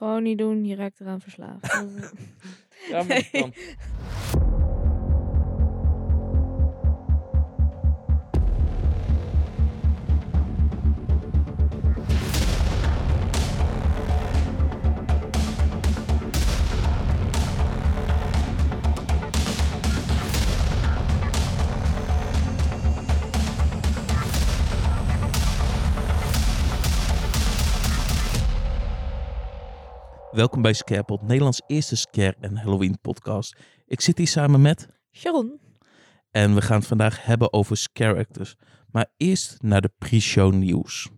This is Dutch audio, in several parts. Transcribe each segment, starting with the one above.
Gewoon niet doen, je raakt eraan verslaafd. Ja, maar dat Welkom bij Scarepot, Nederlands eerste scare en Halloween podcast. Ik zit hier samen met Sharon, en we gaan het vandaag hebben over scare actors. Maar eerst naar de pre-show nieuws.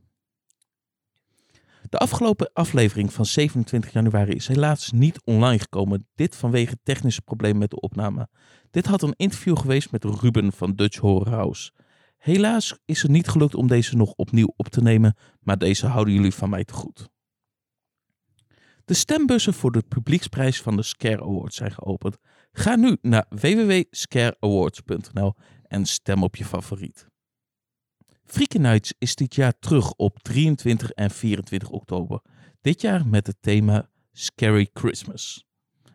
De afgelopen aflevering van 27 januari is helaas niet online gekomen. Dit vanwege technische problemen met de opname. Dit had een interview geweest met Ruben van Dutch Horror House. Helaas is het niet gelukt om deze nog opnieuw op te nemen, maar deze houden jullie van mij te goed. De stembussen voor de publieksprijs van de Scare Awards zijn geopend. Ga nu naar www.scareawards.nl en stem op je favoriet. Freaky Nights is dit jaar terug op 23 en 24 oktober. Dit jaar met het thema Scary Christmas.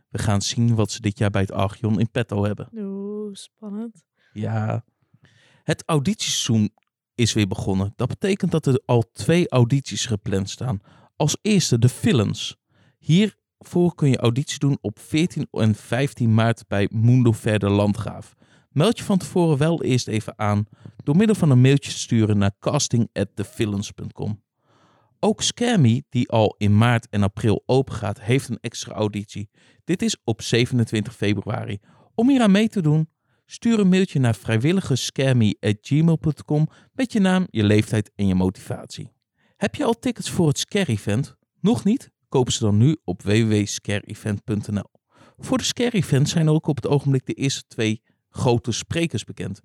We gaan zien wat ze dit jaar bij het Archeon in petto hebben. oeh, spannend. Ja. Het auditieseizoen is weer begonnen. Dat betekent dat er al twee audities gepland staan. Als eerste de Villains. Hiervoor kun je auditie doen op 14 en 15 maart bij Mundo Verder Landgraaf. Meld je van tevoren wel eerst even aan door middel van een mailtje te sturen naar casting@thevillains.com. Ook Scammy, die al in maart en april open gaat, heeft een extra auditie. Dit is op 27 februari. Om hier aan mee te doen, stuur een mailtje naar vrijwilligerscammy.gmail.com met je naam, je leeftijd en je motivatie. Heb je al tickets voor het Scare Event? Nog niet? Kopen ze dan nu op www.scareevent.nl. Voor de Scare Event zijn ook op het ogenblik de eerste twee grote sprekers bekend.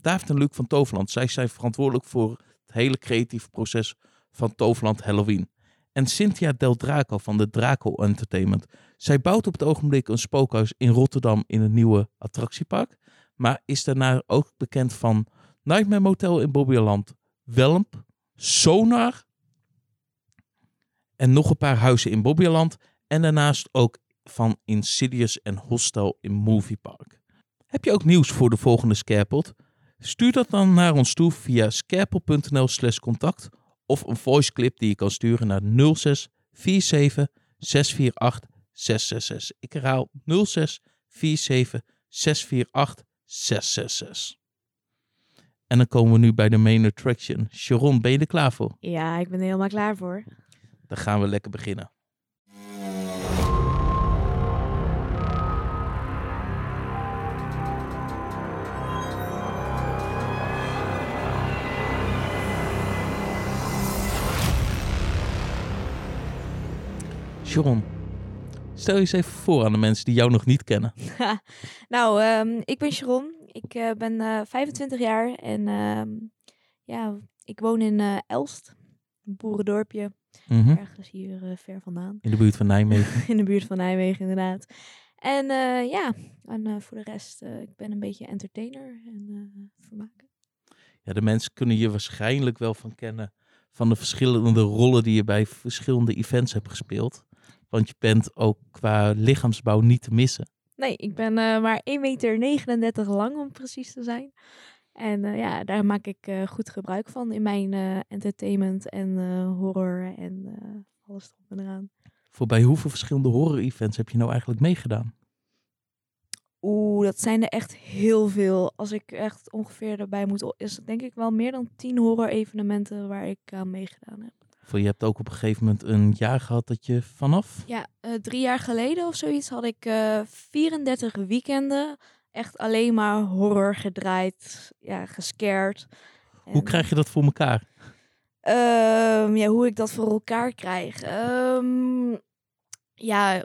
David en Luc van Toverland, zij zijn verantwoordelijk voor het hele creatieve proces van Toverland Halloween. En Cynthia Del Draco van de Draco Entertainment. Zij bouwt op het ogenblik een spookhuis in Rotterdam in het nieuwe attractiepark. Maar is daarna ook bekend van Nightmare Motel in Bobbejaanland, Welp, Sonar en nog een paar huizen in Bobbejaanland. En daarnaast ook van Insidious en Hostel in Movie Park. Heb je ook nieuws voor de volgende Scarepot? Stuur dat dan naar ons toe via scarepot.nl slash contact of een voice clip die je kan sturen naar 06 47 648 666. Ik herhaal 06 47 648 666. En dan komen we nu bij de main attraction. Sharon, ben je er klaar voor? Ja, ik ben er helemaal klaar voor. Dan gaan we lekker beginnen. Sharon, stel je eens even voor aan de mensen die jou nog niet kennen. nou, ehm, ik ben Sharon. Ik eh, ben eh, 25 jaar en ehm, ja, ik woon in eh, Elst, een boerendorpje, Mhm. ergens hier eh, ver vandaan. In de buurt van Nijmegen. in de buurt van Nijmegen, inderdaad. En eh, ja, en eh, voor de rest, ik ben een beetje entertainer en vermaken. Ja, de mensen kunnen je waarschijnlijk wel van kennen van de verschillende rollen die je bij verschillende events hebt gespeeld. Want je bent ook qua lichaamsbouw niet te missen. Nee, ik ben maar 1,39 meter lang om precies te zijn. En eh, ja, daar maak ik eh, goed gebruik van in mijn eh, entertainment en horror en alles erop en eraan. Voor bij hoeveel verschillende horror-events heb je nou eigenlijk meegedaan? Oeh, dat zijn er echt heel veel. Als ik echt ongeveer erbij moet, is het denk ik wel meer dan 10 horror evenementen waar ik aan meegedaan heb. Voor je hebt ook op een gegeven moment een jaar gehad dat je vanaf. Ja, drie jaar geleden of zoiets had ik eh 34 weekenden echt alleen maar horror gedraaid, ja, gescared. Hoe krijg je dat voor elkaar? ehm, ja, hoe ik dat voor elkaar krijg. Ehm, ja,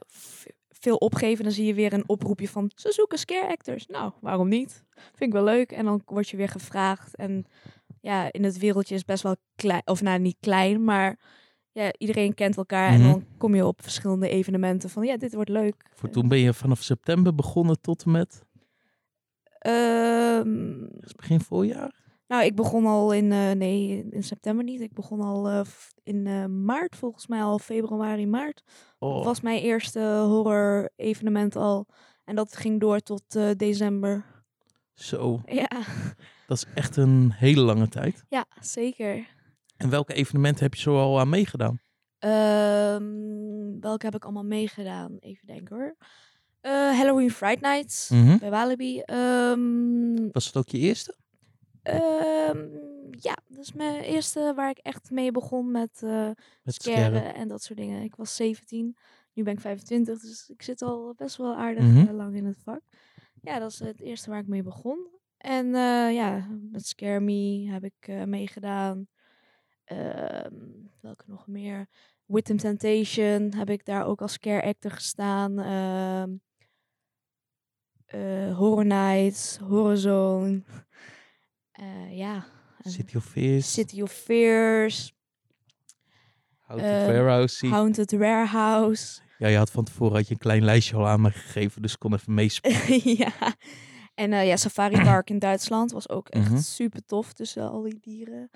veel opgeven, dan zie je weer een oproepje van ze zoeken scare actors. Nou, waarom niet? Vind ik wel leuk. En dan word je weer gevraagd. En ja, in het wereldje is best wel klein, of nou niet klein, maar ja, iedereen kent elkaar. Mhm. En dan kom je op verschillende evenementen van ja, dit wordt leuk. Voor toen ben je vanaf september begonnen tot en met Ehm, dus begin voorjaar. Nou, ik begon al in, eh, nee, in september niet. Ik begon al eh, in eh, maart, volgens mij al februari, maart. Oh, was mijn eerste horror evenement al. En dat ging door tot december. zo. Ja, Dat is echt een hele lange tijd. ja, zeker. En welke evenementen heb je zo al aan meegedaan? Ehm, welke heb ik allemaal meegedaan? Even denken hoor. Eh, Halloween Fright Nights Mhm. bij Walibi. Ehm, Was het ook je eerste? ehm, ja, dat is mijn eerste waar ik echt mee begon met eh Met scaren scaren. en dat soort dingen. Ik was 17, nu ben ik 25, dus ik zit al best wel aardig Mhm. eh, lang in het vak. Ja, dat is het eerste waar ik mee begon. En ja, met Scare Me heb ik meegedaan. Ehm, welke nog meer? With Temptation heb ik daar ook als scare actor gestaan. Eh, Horror Nights, Horror Zone. Eh, ja. City of Fears. City of Fears. Haunted eh, Warehouse. Haunted Warehouse. Ja, je had van tevoren had je een klein lijstje al aan me gegeven, dus ik kon even meespelen. ja. En ja, Safari Park in Duitsland was ook echt Mhm. super tof tussen al die dieren.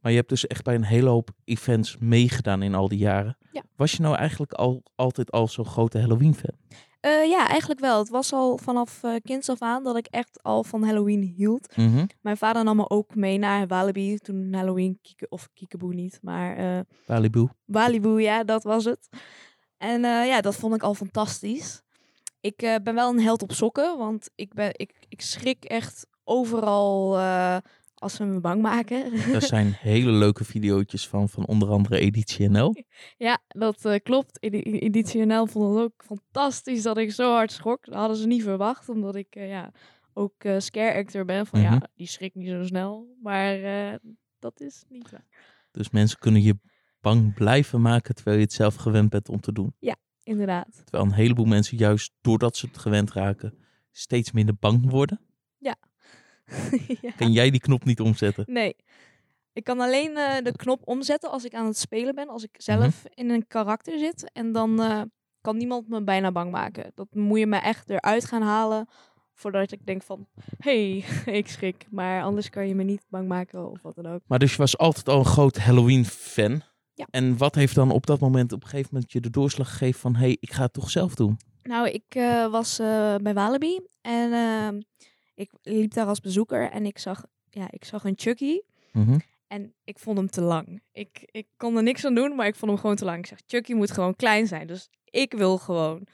Maar je hebt dus echt bij een hele hoop events meegedaan in al die jaren. Ja. Was je nou eigenlijk al, altijd al zo'n grote Halloween-fan? Eh, ja, eigenlijk wel. Het was al vanaf eh kinds af aan dat ik echt al van Halloween hield. Mijn vader nam me ook mee naar Walibi toen Halloween, kieke, of Kiekeboe niet, maar eh Balibu. Walibu, ja, dat was het. En eh, ja, dat vond ik al fantastisch. Ik eh, ben wel een held op sokken, want ik, ben, ik, ik schrik echt overal eh, als ze me bang maken. Daar zijn hele leuke videootjes van, van onder andere Editie NL. ja, dat eh, klopt. Edi- Editie NL vond het ook fantastisch dat ik zo hard schrok. Dat hadden ze niet verwacht, omdat ik eh, ja, ook eh, scare actor ben. Van Mhm. ja, die schrikt niet zo snel. Maar dat is niet waar. Dus mensen kunnen je bang blijven maken terwijl je het zelf gewend bent om te doen. Inderdaad. Terwijl een heleboel mensen juist doordat ze het gewend raken steeds minder bang worden. ja. Kan jij die knop niet omzetten? Nee. Ik kan alleen eh, de knop omzetten als ik aan het spelen ben. Als ik zelf in een karakter zit. En dan eh, kan niemand me bijna bang maken. Dat moet je me echt eruit gaan halen. Voordat ik denk van, hey, ik schrik. Maar anders kan je me niet bang maken of wat dan ook. Maar dus je was altijd al een groot Halloween-fan. Ja. En wat heeft dan op dat moment op een gegeven moment je de doorslag gegeven van... hé, hey, ik ga het toch zelf doen? Nou, ik eh, was bij Walibi. En ehm, ik liep daar als bezoeker. En ik zag, ja, ik zag een Chucky. Mhm. En ik vond hem te lang. Ik, ik kon er niks aan doen, maar ik vond hem gewoon te lang. Ik zeg, Chucky moet gewoon klein zijn. Dus ik wil gewoon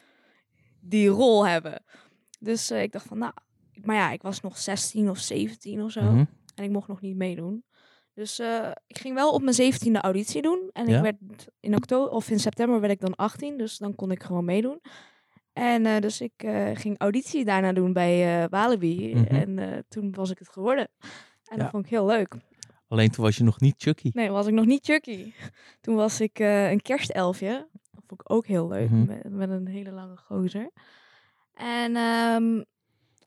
die rol hebben. Dus eh, ik dacht van, nou... Maar ja, ik was nog 16 of 17 of zo. Mhm. En ik mocht nog niet meedoen. Dus eh, ik ging wel op mijn 17e auditie doen. En Ja. ik werd in oktober of in september werd ik dan 18. Dus dan kon ik gewoon meedoen. En eh, dus ik eh, ging auditie daarna doen bij eh Walibi. Mhm. En toen was ik het geworden. En Ja. dat vond ik heel leuk. Alleen toen was je nog niet Chucky. Nee, was ik nog niet Chucky. Toen was ik een kerstelfje. Dat vond ik ook heel leuk. Mhm. met, met een hele lange gozer. En ehm,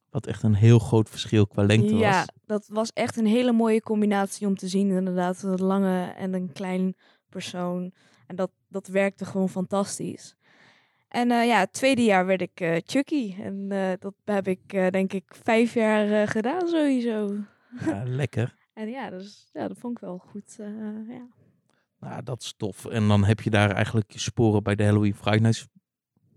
Wat echt een heel groot verschil qua lengte ja, was. dat was echt een hele mooie combinatie om te zien. Inderdaad, een lange en een klein persoon. En dat, dat werkte gewoon fantastisch. En eh, ja, het tweede jaar werd ik eh, Chucky. En eh, dat heb ik denk ik vijf jaar gedaan sowieso. Ja, lekker. En ja, dus, ja, dat vond ik wel goed. ja. Nou, dat is tof. En dan heb je daar eigenlijk je sporen bij de Halloween Friday Nights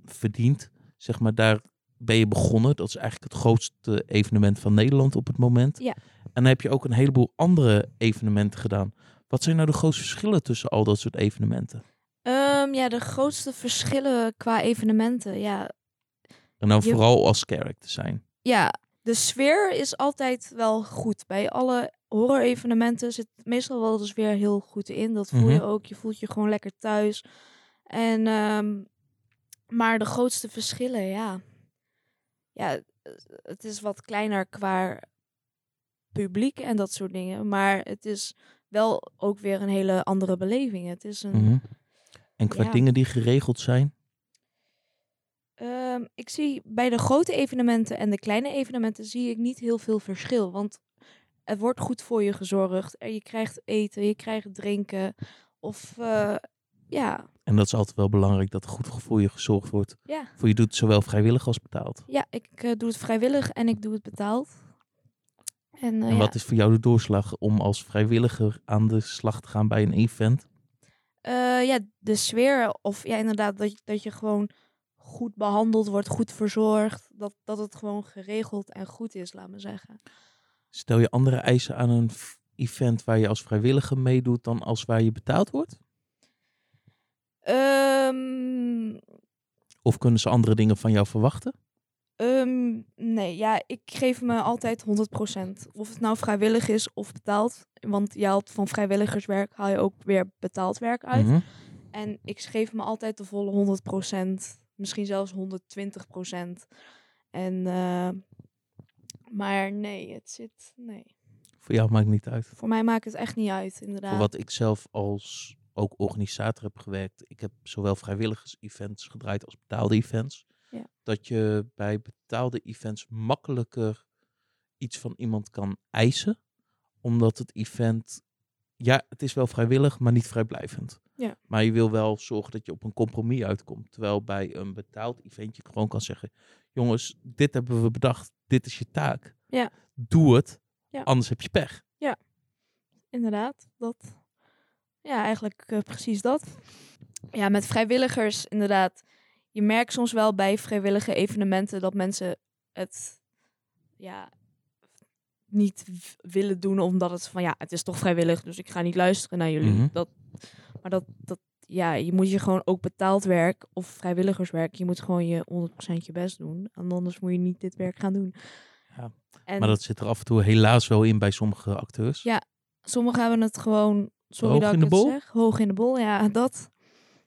verdiend. Zeg maar, daar ben je begonnen. Dat is eigenlijk het grootste evenement van Nederland op het moment. Ja. En dan heb je ook een heleboel andere evenementen gedaan. Wat zijn nou de grootste verschillen tussen al dat soort evenementen? Ehm, ja, de grootste verschillen qua evenementen. Ja, En dan Je- vooral als character zijn. ja, de sfeer is altijd wel goed. Bij alle horror-evenementen zit meestal wel de sfeer heel goed in. Dat voel je Mhm. ook. Je voelt je gewoon lekker thuis. En, ehm, maar de grootste verschillen, ja. Ja, het is wat kleiner qua publiek en dat soort dingen. Maar het is wel ook weer een hele andere beleving. Het is een... Mhm. En qua Ja. dingen die geregeld zijn. Ehm, ik zie bij de grote evenementen en de kleine evenementen zie ik niet heel veel verschil. Want er wordt goed voor je gezorgd. En je krijgt eten, je krijgt drinken. Of eh, ja, En dat is altijd wel belangrijk dat er goed voor je gezorgd wordt. ja. Voor je doet het zowel vrijwillig als betaald. ja, ik eh, doe het vrijwillig en ik doe het betaald. En, eh, En ja, wat is voor jou de doorslag om als vrijwilliger aan de slag te gaan bij een event? Eh, ja, de sfeer, of ja, inderdaad, dat, je- dat je gewoon goed behandeld wordt, goed verzorgd. Dat, dat het gewoon geregeld en goed is, laat me zeggen. Stel je andere eisen aan een event waar je als vrijwilliger meedoet dan als waar je betaald wordt? Ehm, Of kunnen ze andere dingen van jou verwachten? Ehm, nee, ja, ik geef me altijd 100%. Of het nou vrijwillig is of betaald. Want je haalt van vrijwilligerswerk haal je ook weer betaald werk uit. Mhm. En ik geef me altijd de volle 100%. Misschien zelfs 120%. En, eh, maar nee, het zit, nee. Voor jou maakt niet uit. Voor mij maakt het echt niet uit, inderdaad. Voor wat ik zelf als ook organisator heb gewerkt. Ik heb zowel vrijwilligers-events gedraaid als betaalde events. Ja. Dat je bij betaalde events makkelijker iets van iemand kan eisen. Omdat het event, ja, het is wel vrijwillig, maar niet vrijblijvend. Ja. Maar je wil wel zorgen dat je op een compromis uitkomt. Terwijl bij een betaald event je gewoon kan zeggen: jongens, dit hebben we bedacht, dit is je taak. Ja. Doe het, Ja. anders heb je pech. Inderdaad, dat. Ja, eigenlijk eh, precies dat. Ja, met vrijwilligers, inderdaad. Je merkt soms wel bij vrijwillige evenementen dat mensen het ja, niet willen doen omdat het van ja, het is toch vrijwillig, dus ik ga niet luisteren naar jullie. Mhm. Dat, maar dat, dat, ja, je moet je gewoon ook betaald werk of vrijwilligerswerk, je moet gewoon je 100% je best doen. En anders moet je niet dit werk gaan doen. Ja, En Maar dat zit er af en toe helaas wel in bij sommige acteurs. Ja, sommigen hebben het gewoon, sorry Hoog dat in ik de het bol? zeg, hoog in de bol. Ja, dat.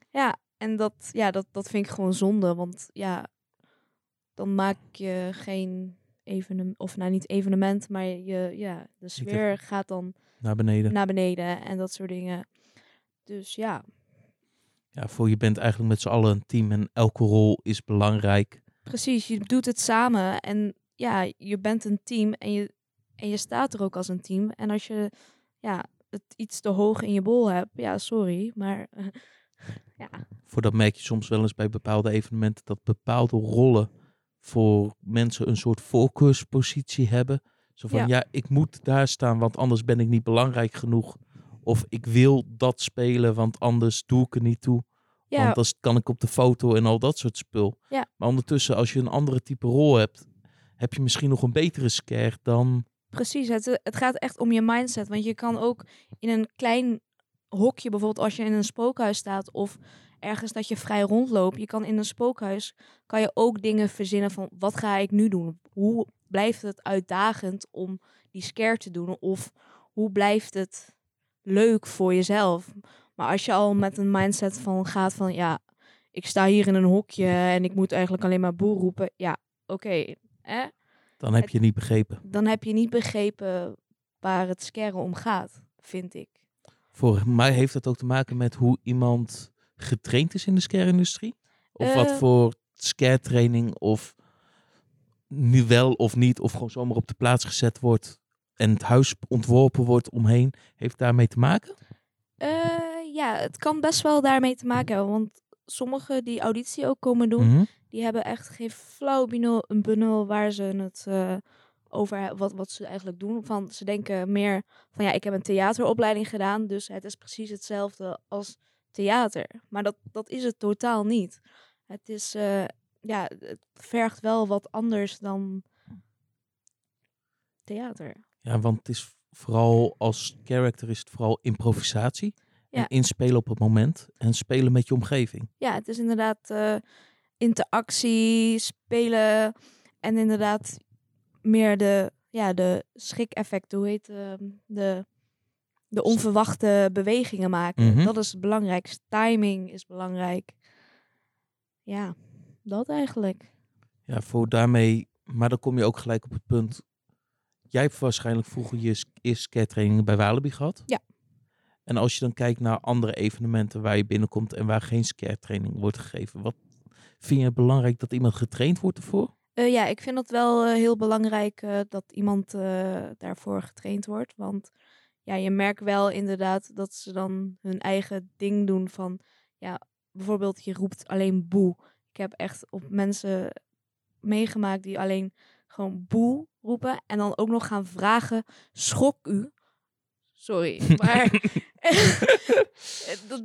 Ja, en dat, ja, dat, dat vind ik gewoon zonde, want ja, dan maak je geen evenement, of nou niet evenement, maar je, ja, de sfeer gaat dan Naar beneden. naar beneden en dat soort dingen. Dus ja, Ja, voor je bent eigenlijk met z'n allen een team en elke rol is belangrijk. precies, je doet het samen en ja, je bent een team en je, en je staat er ook als een team. En als je ja, het iets te hoog in je bol hebt, ja, sorry, maar ja, Voor dat merk je soms wel eens bij bepaalde evenementen dat bepaalde rollen voor mensen een soort voorkeurspositie hebben. Zo van Ja. ja. ik moet daar staan, want anders ben ik niet belangrijk genoeg. Of ik wil dat spelen, want anders doe ik er niet toe. ja, Want dan kan ik op de foto en al dat soort spul. Ja. Maar ondertussen, als je een andere type rol hebt, heb je misschien nog een betere scare dan Precies, het, het gaat echt om je mindset. Want je kan ook in een klein hokje, bijvoorbeeld als je in een spookhuis staat of ergens dat je vrij rondloopt. Je kan in een spookhuis, kan je ook dingen verzinnen van wat ga ik nu doen? Hoe blijft het uitdagend om die scare te doen? Of hoe blijft het leuk voor jezelf? Maar als je al met een mindset van gaat van ja, ik sta hier in een hokje en ik moet eigenlijk alleen maar boer roepen. Ja, oké. hè? dan heb je niet begrepen. dan heb je niet begrepen waar het scaren om gaat, vind ik. Voor mij heeft dat ook te maken met hoe iemand getraind is in de scare-industrie. Of wat Eh. voor scare-training of nu wel of niet, of gewoon zomaar op de plaats gezet wordt en het huis ontworpen wordt omheen, heeft daarmee te maken? Eh, ja, het kan best wel daarmee te maken hebben. Want sommigen die auditie ook komen doen, Mhm. die hebben echt geen flauw benul, een benul waar ze het eh, over wat, wat ze eigenlijk doen. Van, ze denken meer van ja, ik heb een theateropleiding gedaan, dus het is precies hetzelfde als theater. Maar dat, dat is het totaal niet. Het is, eh, ja, het vergt wel wat anders dan theater. Ja, want het is vooral als character is het vooral improvisatie. En Ja. inspelen op het moment en spelen met je omgeving. Ja, het is inderdaad eh, interactie, spelen en inderdaad meer de, ja, de schrik-effecten, hoe heet ehm, de, de onverwachte bewegingen maken. Mhm. Dat is het belangrijkste. Timing is belangrijk. Ja, dat eigenlijk. Ja, voor daarmee, maar dan kom je ook gelijk op het punt. Jij hebt waarschijnlijk vroeger je eerste skatetrainingen bij Walibi gehad. Ja. En als je dan kijkt naar andere evenementen waar je binnenkomt en waar geen skatetraining wordt gegeven, wat vind je het belangrijk dat iemand getraind wordt ervoor? Eh, ja, ik vind het wel eh, heel belangrijk eh, dat iemand daarvoor getraind wordt. Want ja, je merkt wel inderdaad dat ze dan hun eigen ding doen van... Ja, bijvoorbeeld je roept alleen boe. Ik heb echt op mensen meegemaakt die alleen gewoon boe roepen en dan ook nog gaan vragen, schok u? Sorry, maar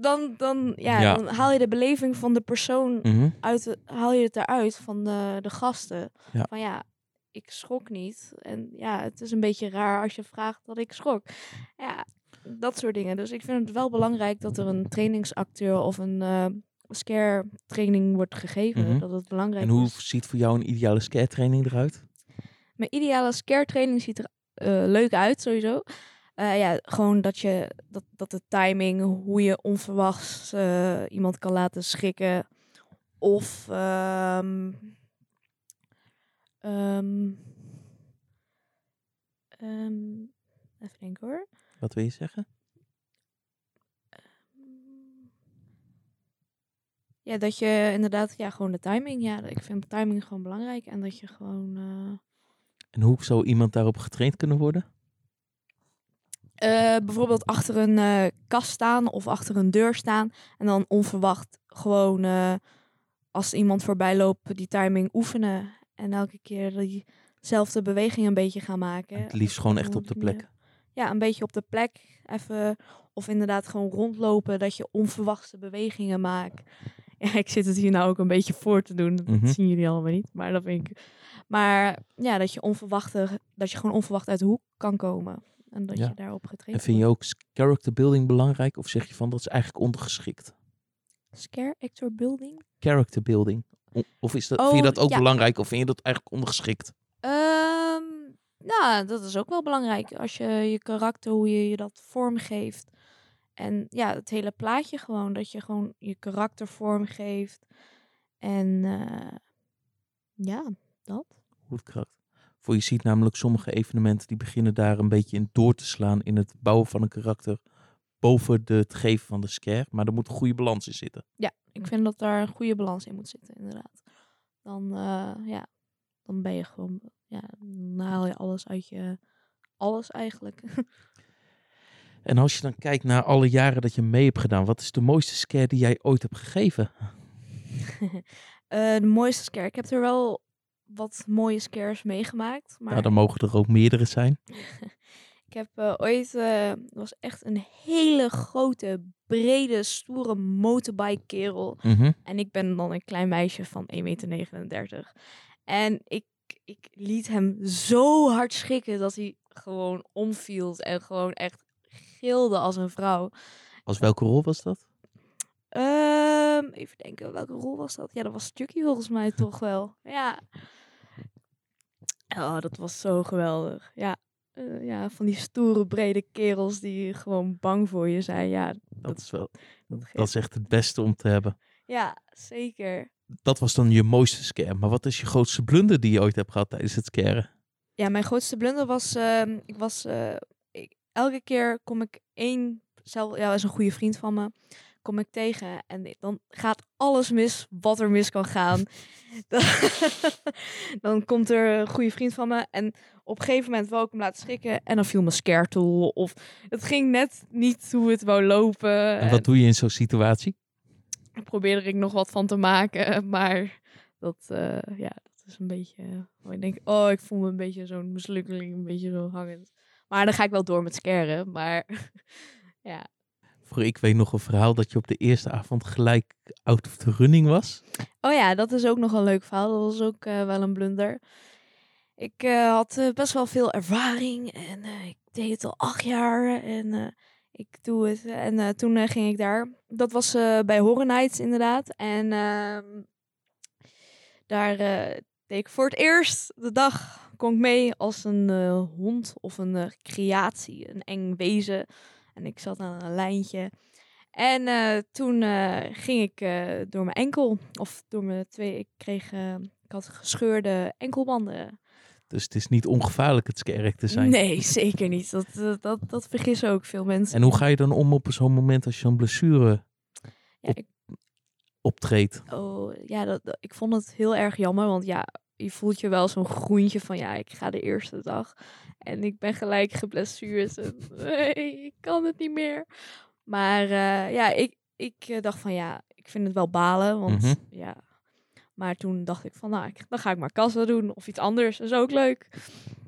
dan, dan, ja, Ja. dan haal je de beleving van de persoon Mhm. uit, haal je het eruit van de, de gasten. Ja. Van ja, ik schrok niet. En ja, het is een beetje raar als je vraagt dat ik schrok. Ja, dat soort dingen. Dus ik vind het wel belangrijk dat er een trainingsacteur of een eh, scare training wordt gegeven. Mhm. Dat het belangrijk En hoe is. ziet voor jou een ideale scare training eruit? Mijn ideale scare training ziet er eh, leuk uit, sowieso. Eh, ja, gewoon dat je dat, dat de timing, hoe je onverwachts eh, iemand kan laten schrikken. Of ehm, ehm, ehm, even denken hoor. Wat wil je zeggen? Ja, dat je inderdaad, ja, gewoon de timing. Ja, ik vind timing gewoon belangrijk. En dat je gewoon. eh, En hoe zou iemand daarop getraind kunnen worden? Eh, bijvoorbeeld achter een eh, kast staan of achter een deur staan. En dan onverwacht gewoon eh, als iemand voorbij loopt die timing oefenen. En elke keer diezelfde beweging een beetje gaan maken. Het liefst gewoon echt op de plek. Ja, een beetje op de plek. Even, of inderdaad gewoon rondlopen. Dat je onverwachte bewegingen maakt. Ja, ik zit het hier nou ook een beetje voor te doen. Dat Mhm. zien jullie allemaal niet. Maar dat vind ik. Maar ja, dat je onverwachte, dat je gewoon onverwacht uit de hoek kan komen. En dat Ja. je daarop getraind En vind je ook character building belangrijk? Of zeg je van dat is eigenlijk ondergeschikt? Scare actor building? Character building. Of is dat, vind Oh, je dat ook ja. belangrijk of vind je dat eigenlijk ondergeschikt? Ehm, nou, dat is ook wel belangrijk. Als je je karakter, hoe je je dat vormgeeft. En ja, het hele plaatje gewoon. Dat je gewoon je karakter vormgeeft. En eh, ja, dat. Hoe het karakter. Voor je ziet namelijk sommige evenementen die beginnen daar een beetje in door te slaan in het bouwen van een karakter boven de, het geven van de scare. Maar er moet een goede balans in zitten. Ik vind dat daar een goede balans in moet zitten, inderdaad. Dan, eh, ja, dan ben je gewoon, ja, dan haal je alles uit je, alles eigenlijk. En als je dan kijkt naar alle jaren dat je mee hebt gedaan, wat is de mooiste scare die jij ooit hebt gegeven? Eh, de mooiste scare. Ik heb er wel wat mooie scares meegemaakt. Maar dan mogen er ook meerdere zijn. ik heb eh, ooit... eh, was echt een hele grote, brede, stoere motorbike kerel. Mhm. En ik ben dan een klein meisje van 1,39 meter. En ik, ik liet hem zo hard schrikken dat hij gewoon omviel. En gewoon echt gilde als een vrouw. Als welke rol was dat? Ehm, even denken, welke rol was dat? Ja, dat was Chucky volgens mij toch wel. Ja. Oh, dat was zo geweldig. Ja. Eh, ja, van die stoere, brede kerels die gewoon bang voor je zijn. Ja, Dat is wel. dat Dat is echt het beste om te hebben. ja zeker. Dat was dan je mooiste scare. Maar wat is je grootste blunder die je ooit hebt gehad tijdens het scaren? Ja, mijn grootste blunder was, ehm, ik was, eh, ik- elke keer kom ik één, zelf, ja, is een goede vriend van me, kom ik tegen en dan gaat alles mis wat er mis kan gaan. dan, dan komt er een goede vriend van me en op een gegeven moment wou ik hem laten schrikken en dan viel mijn scare tool of het ging net niet hoe het wou lopen. En wat doe je in zo'n situatie? Probeerde ik nog wat van te maken, maar dat, eh, ja, dat is een beetje... eh, ik denk, oh, ik voel me een beetje zo'n mislukkeling, een beetje zo hangend. Maar dan ga ik wel door met scaren, maar ja. Ik weet nog een verhaal dat je op de eerste avond gelijk out of the running was. Oh ja, dat is ook nog een leuk verhaal. Dat was ook eh, wel een blunder. Ik eh, had eh, best wel veel ervaring en ik deed het al acht jaar en ik doe het. En toen ging ik daar. Dat was bij Horror Nights inderdaad. En ehm, daar deed ik voor het eerst de dag kon ik mee als een hond of een creatie, een eng wezen. En ik zat aan een lijntje. En eh, toen eh, ging ik eh, door mijn enkel, of door mijn twee, ik kreeg, ik had gescheurde enkelbanden. Dus het is niet ongevaarlijk het scare te zijn. Nee, zeker niet. Dat, dat, dat, dat vergissen ook veel mensen. En hoe ga je dan om op zo'n moment als je zo'n blessure Ja, op- ik, optreedt? oh, ja dat, dat- ik vond het heel erg jammer, want ja, je voelt je wel zo'n groentje van ja, ik ga de eerste dag en ik ben gelijk geblesseerd en nee, ik kan het niet meer. Maar eh, ja, ik, ik eh, dacht van ja, ik vind het wel balen, want Mhm. ja, Maar toen dacht ik van, nou, ik- dan ga ik maar kassa doen of iets anders. Dat is ook leuk.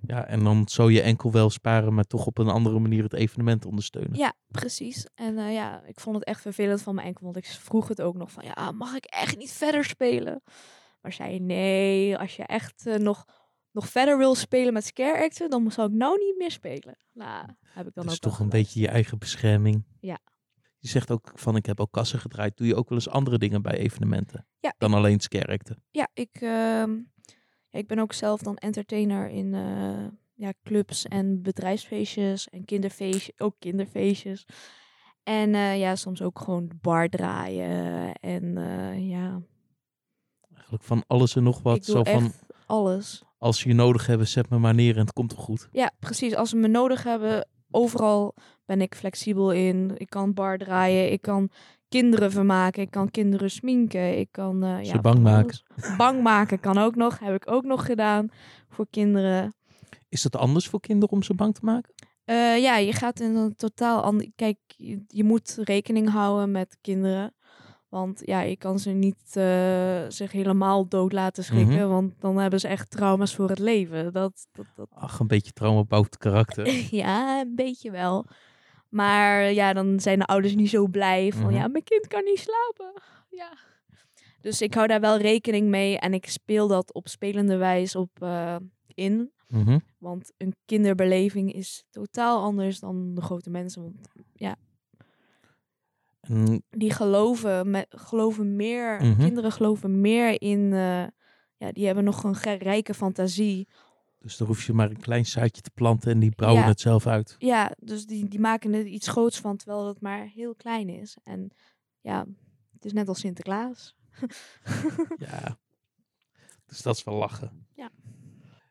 Ja, en dan zou je enkel wel sparen, maar toch op een andere manier het evenement ondersteunen. Ja, precies. En eh, ja, ik vond het echt vervelend van mijn enkel. Want ik vroeg het ook nog van, ja, mag ik echt niet verder spelen? Maar zei nee, als je echt eh, nog, nog verder wil spelen met scare acten, dan zou ik nou niet meer spelen. Nou, heb ik dan dat is ook wel toch een beetje je eigen bescherming. Ja. Je zegt ook van, ik heb ook kassen gedraaid. Doe je ook wel eens andere dingen bij evenementen? Ja, Dan alleen skerkte. Ja, ik, ehm, ja, ik ben ook zelf dan entertainer in eh, ja, clubs en bedrijfsfeestjes en kinderfeestjes, ook kinderfeestjes. En eh, ja, soms ook gewoon bar draaien en ja, Eigenlijk van alles en nog wat. ik doe Zo echt van, alles. als ze je nodig hebben, zet me maar neer en het komt wel goed. Ja, precies. Als ze me nodig hebben, overal ben ik flexibel in. Ik kan bar draaien, ik kan kinderen vermaken, ik kan kinderen sminken, ik kan... eh, Ze ja, bang maken. Bang maken kan ook nog, heb ik ook nog gedaan voor kinderen. Is dat anders voor kinderen om ze bang te maken? Eh, ja, je gaat in een totaal ander... Kijk, je, je moet rekening houden met kinderen. Want ja, je kan ze niet eh, zich helemaal dood laten schrikken. Mhm. Want dan hebben ze echt trauma's voor het leven. Dat, dat, dat... Ach, een beetje trauma bouwt karakter. ja, een beetje wel. Maar ja, dan zijn de ouders niet zo blij van... Mhm. Ja, mijn kind kan niet slapen. Ja. Dus ik hou daar wel rekening mee. En ik speel dat op spelende wijze op eh, in. Mhm. Want een kinderbeleving is totaal anders dan de grote mensen. Want En die geloven, me, geloven meer, Mhm. kinderen geloven meer in, eh, ja, die hebben nog een rijke fantasie. dus dan hoef je maar een klein zaadje te planten en die bouwen Ja. het zelf uit. Ja, dus die, die maken er iets groots van, terwijl het maar heel klein is. En ja, het is net als Sinterklaas. Ja. Dus dat is wel lachen. Ja.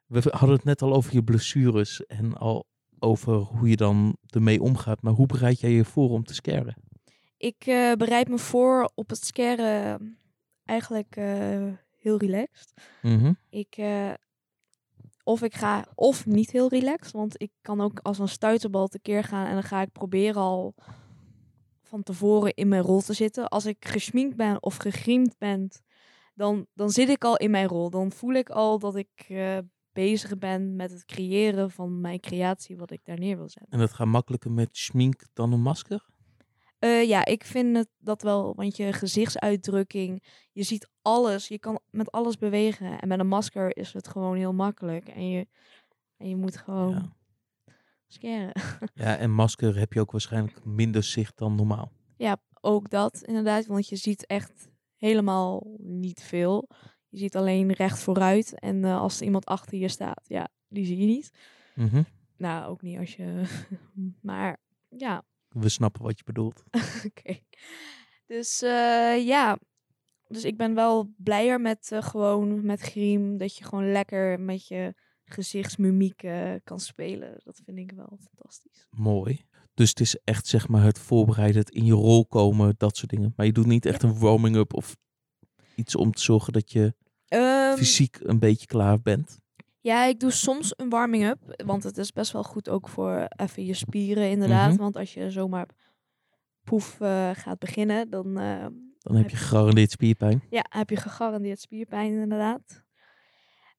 We hadden het net al over je blessures en al over hoe je dan ermee omgaat. Maar hoe bereid jij je voor om te scaren? Ik eh, bereid me voor op het scaren eigenlijk eh, heel relaxed. Mhm. Ik, eh, of ik ga, of niet heel relaxed. Want ik kan ook als een stuiterbal tekeer gaan. En dan ga ik proberen al van tevoren in mijn rol te zitten. Als ik gesminkt ben of gegriemd ben, dan, dan zit ik al in mijn rol. Dan voel ik al dat ik bezig ben met het creëren van mijn creatie, wat ik daar neer wil zetten. En dat gaat makkelijker met schmink dan een masker? Eh, ja, ik vind het dat wel, want je gezichtsuitdrukking, je ziet alles, je kan met alles bewegen. En met een masker is het gewoon heel makkelijk. En je, en je moet gewoon Ja. scaren. Ja, en masker heb je ook waarschijnlijk minder zicht dan normaal. Ja, ook dat inderdaad, want je ziet echt helemaal niet veel. Je ziet alleen recht vooruit. En eh, als er iemand achter je staat, ja, die zie je niet. Mhm. Nou, ook niet als je. maar ja, We snappen wat je bedoelt. Oké. Dus eh, ja, dus ik ben wel blijer met eh, gewoon met griem. Dat je gewoon lekker met je gezichtsmimiek eh, kan spelen. Dat vind ik wel fantastisch. Mooi. Dus het is echt zeg maar het voorbereiden, het in je rol komen, dat soort dingen. Maar je doet niet echt een warming-up of iets om te zorgen dat je Ehm, fysiek een beetje klaar bent. Ja, ik doe soms een warming-up. Want het is best wel goed ook voor even je spieren, inderdaad. Mhm. Want als je zomaar poef eh, gaat beginnen, dan. Eh, dan heb je gegarandeerd spierpijn. Ja, heb je gegarandeerd spierpijn, inderdaad.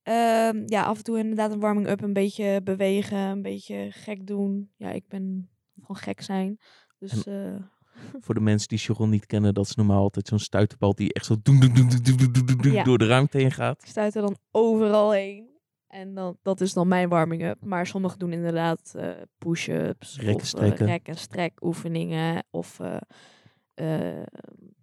Ehm, ja, af en toe inderdaad een warming-up, een beetje bewegen, een beetje gek doen. Ja, ik ben van gek zijn. Dus. Eh, voor de mensen die Sharon niet kennen, dat is normaal altijd zo'n stuiterbal die echt zo door de ruimte heen gaat. Ik stuit er dan overal heen. En dan, dat is dan mijn warming-up. Maar sommigen doen inderdaad eh, push-ups, of eh, strekken. rek- en strek oefeningen. Of eh,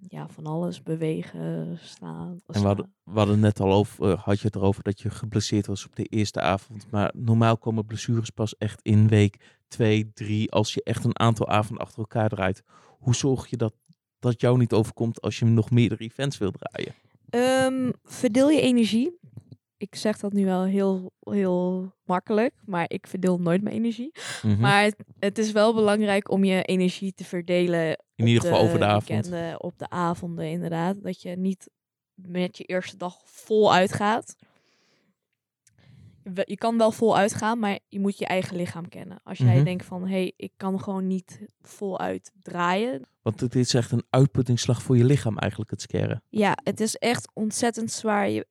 ja, van alles, bewegen, staan. En we hadden, we hadden net al over, had je het erover dat je geblesseerd was op de eerste avond. Maar normaal komen blessures pas echt in week twee, drie, als je echt een aantal avonden achter elkaar draait. Hoe zorg je dat dat jou niet overkomt als je nog meerdere events wil draaien? Ehm, verdeel je energie. Ik zeg dat nu wel heel, heel makkelijk, maar ik verdeel nooit mijn energie. Mhm. Maar het, het is wel belangrijk om je energie te verdelen. In ieder geval over de avond. op de avonden, inderdaad. Dat je niet met je eerste dag vol uitgaat. je kan wel voluit gaan, maar je moet je eigen lichaam kennen. Als jij Mhm. denkt van, hé, hey, ik kan gewoon niet voluit draaien. Want het is echt een uitputtingsslag voor je lichaam eigenlijk, het scarren. Ja, het is echt ontzettend zwaar. Je,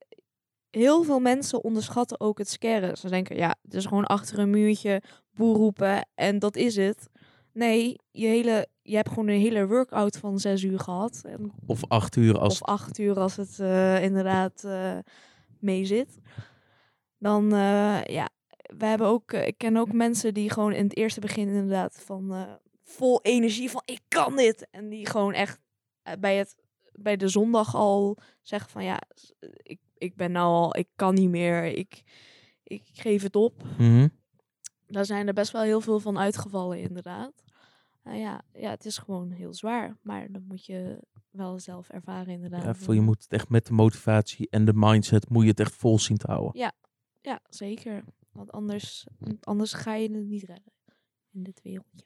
heel veel mensen onderschatten ook het scarren. Ze denken, ja, het is gewoon achter een muurtje boer roepen en dat is het. Nee, je, hele, je hebt gewoon een hele workout van zes uur gehad. En Of acht uur als... Of acht uur als het eh, inderdaad eh mee zit. Dan, eh, ja, we hebben ook, ik ken ook mensen die gewoon in het eerste begin inderdaad van vol energie van ik kan dit. En die gewoon echt bij, het, bij de zondag al zeggen van ja, ik, ik ben nou al, ik kan niet meer, ik, ik geef het op. Mhm. Daar zijn er best wel heel veel van uitgevallen inderdaad. Nou ja, ja, het is gewoon heel zwaar. Maar dan moet je wel zelf ervaren inderdaad. Ja, voor je moet het echt met de motivatie en de mindset moet je het echt vol zien te houden. Ja, zeker. Want anders, anders ga je het niet redden in dit wereldje.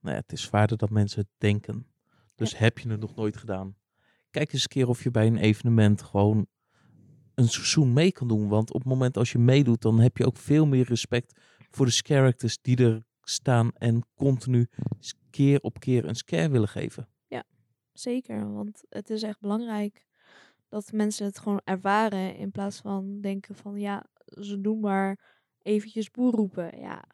Nou ja, het is zwaarder dan mensen het denken. Dus heb je het nog nooit gedaan? Kijk eens een keer of je bij een evenement gewoon een seizoen mee kan doen. Want op het moment als je meedoet, dan heb je ook veel meer respect voor de characters die er staan en continu keer op keer een scare willen geven. Zeker, want het is echt belangrijk dat mensen het gewoon ervaren in plaats van denken van ja, ze doen maar eventjes boer roepen. Ja,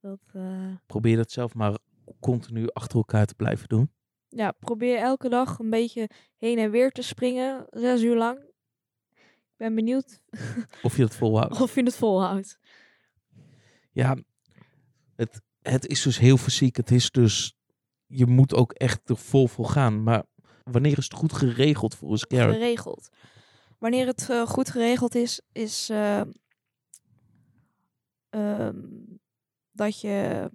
dat, eh, Probeer dat zelf maar continu achter elkaar te blijven doen. ja, probeer elke dag een beetje heen en weer te springen, zes uur lang. Ben benieuwd Of je dat volhoudt. of je het volhoudt. Ja, het, het is dus heel fysiek. Het is dus, je moet ook echt er vol voor gaan. Maar wanneer is het goed geregeld voor een scare? geregeld. Wanneer het eh, goed geregeld is, is eh, ehm, dat je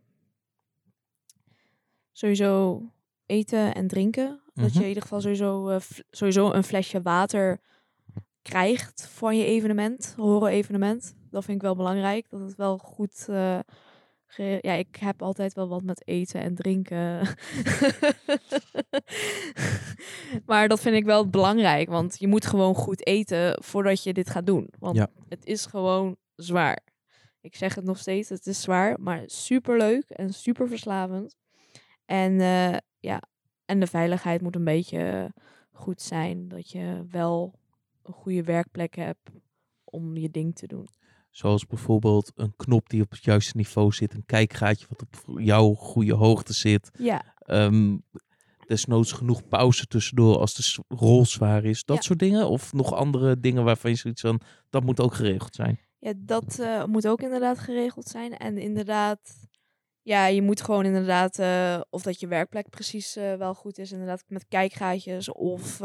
sowieso eten en drinken. Dat je Mhm. in ieder geval sowieso, eh, sowieso een flesje water krijgt van je evenement, horror-evenement. Dat vind ik wel belangrijk. Dat het wel goed. ge- ja, ik heb altijd wel wat met eten en drinken. maar dat vind ik wel belangrijk, want je moet gewoon goed eten voordat je dit gaat doen. Want Ja. het is gewoon zwaar. Ik zeg het nog steeds, het is zwaar, maar super leuk en super verslavend. En eh, ja, en de veiligheid moet een beetje goed zijn. Dat je wel een goede werkplek hebt om je ding te doen. Zoals bijvoorbeeld een knop die op het juiste niveau zit. Een kijkgaatje wat op jouw goede hoogte zit. Ja, Ehm, desnoods genoeg pauze tussendoor als de rol zwaar is. Dat Ja. soort dingen. Of nog andere dingen waarvan je zoiets van, dat moet ook geregeld zijn. ja dat eh, moet ook inderdaad geregeld zijn. En inderdaad, ja, je moet gewoon inderdaad, eh, of dat je werkplek precies eh, wel goed is, inderdaad met kijkgaatjes. Of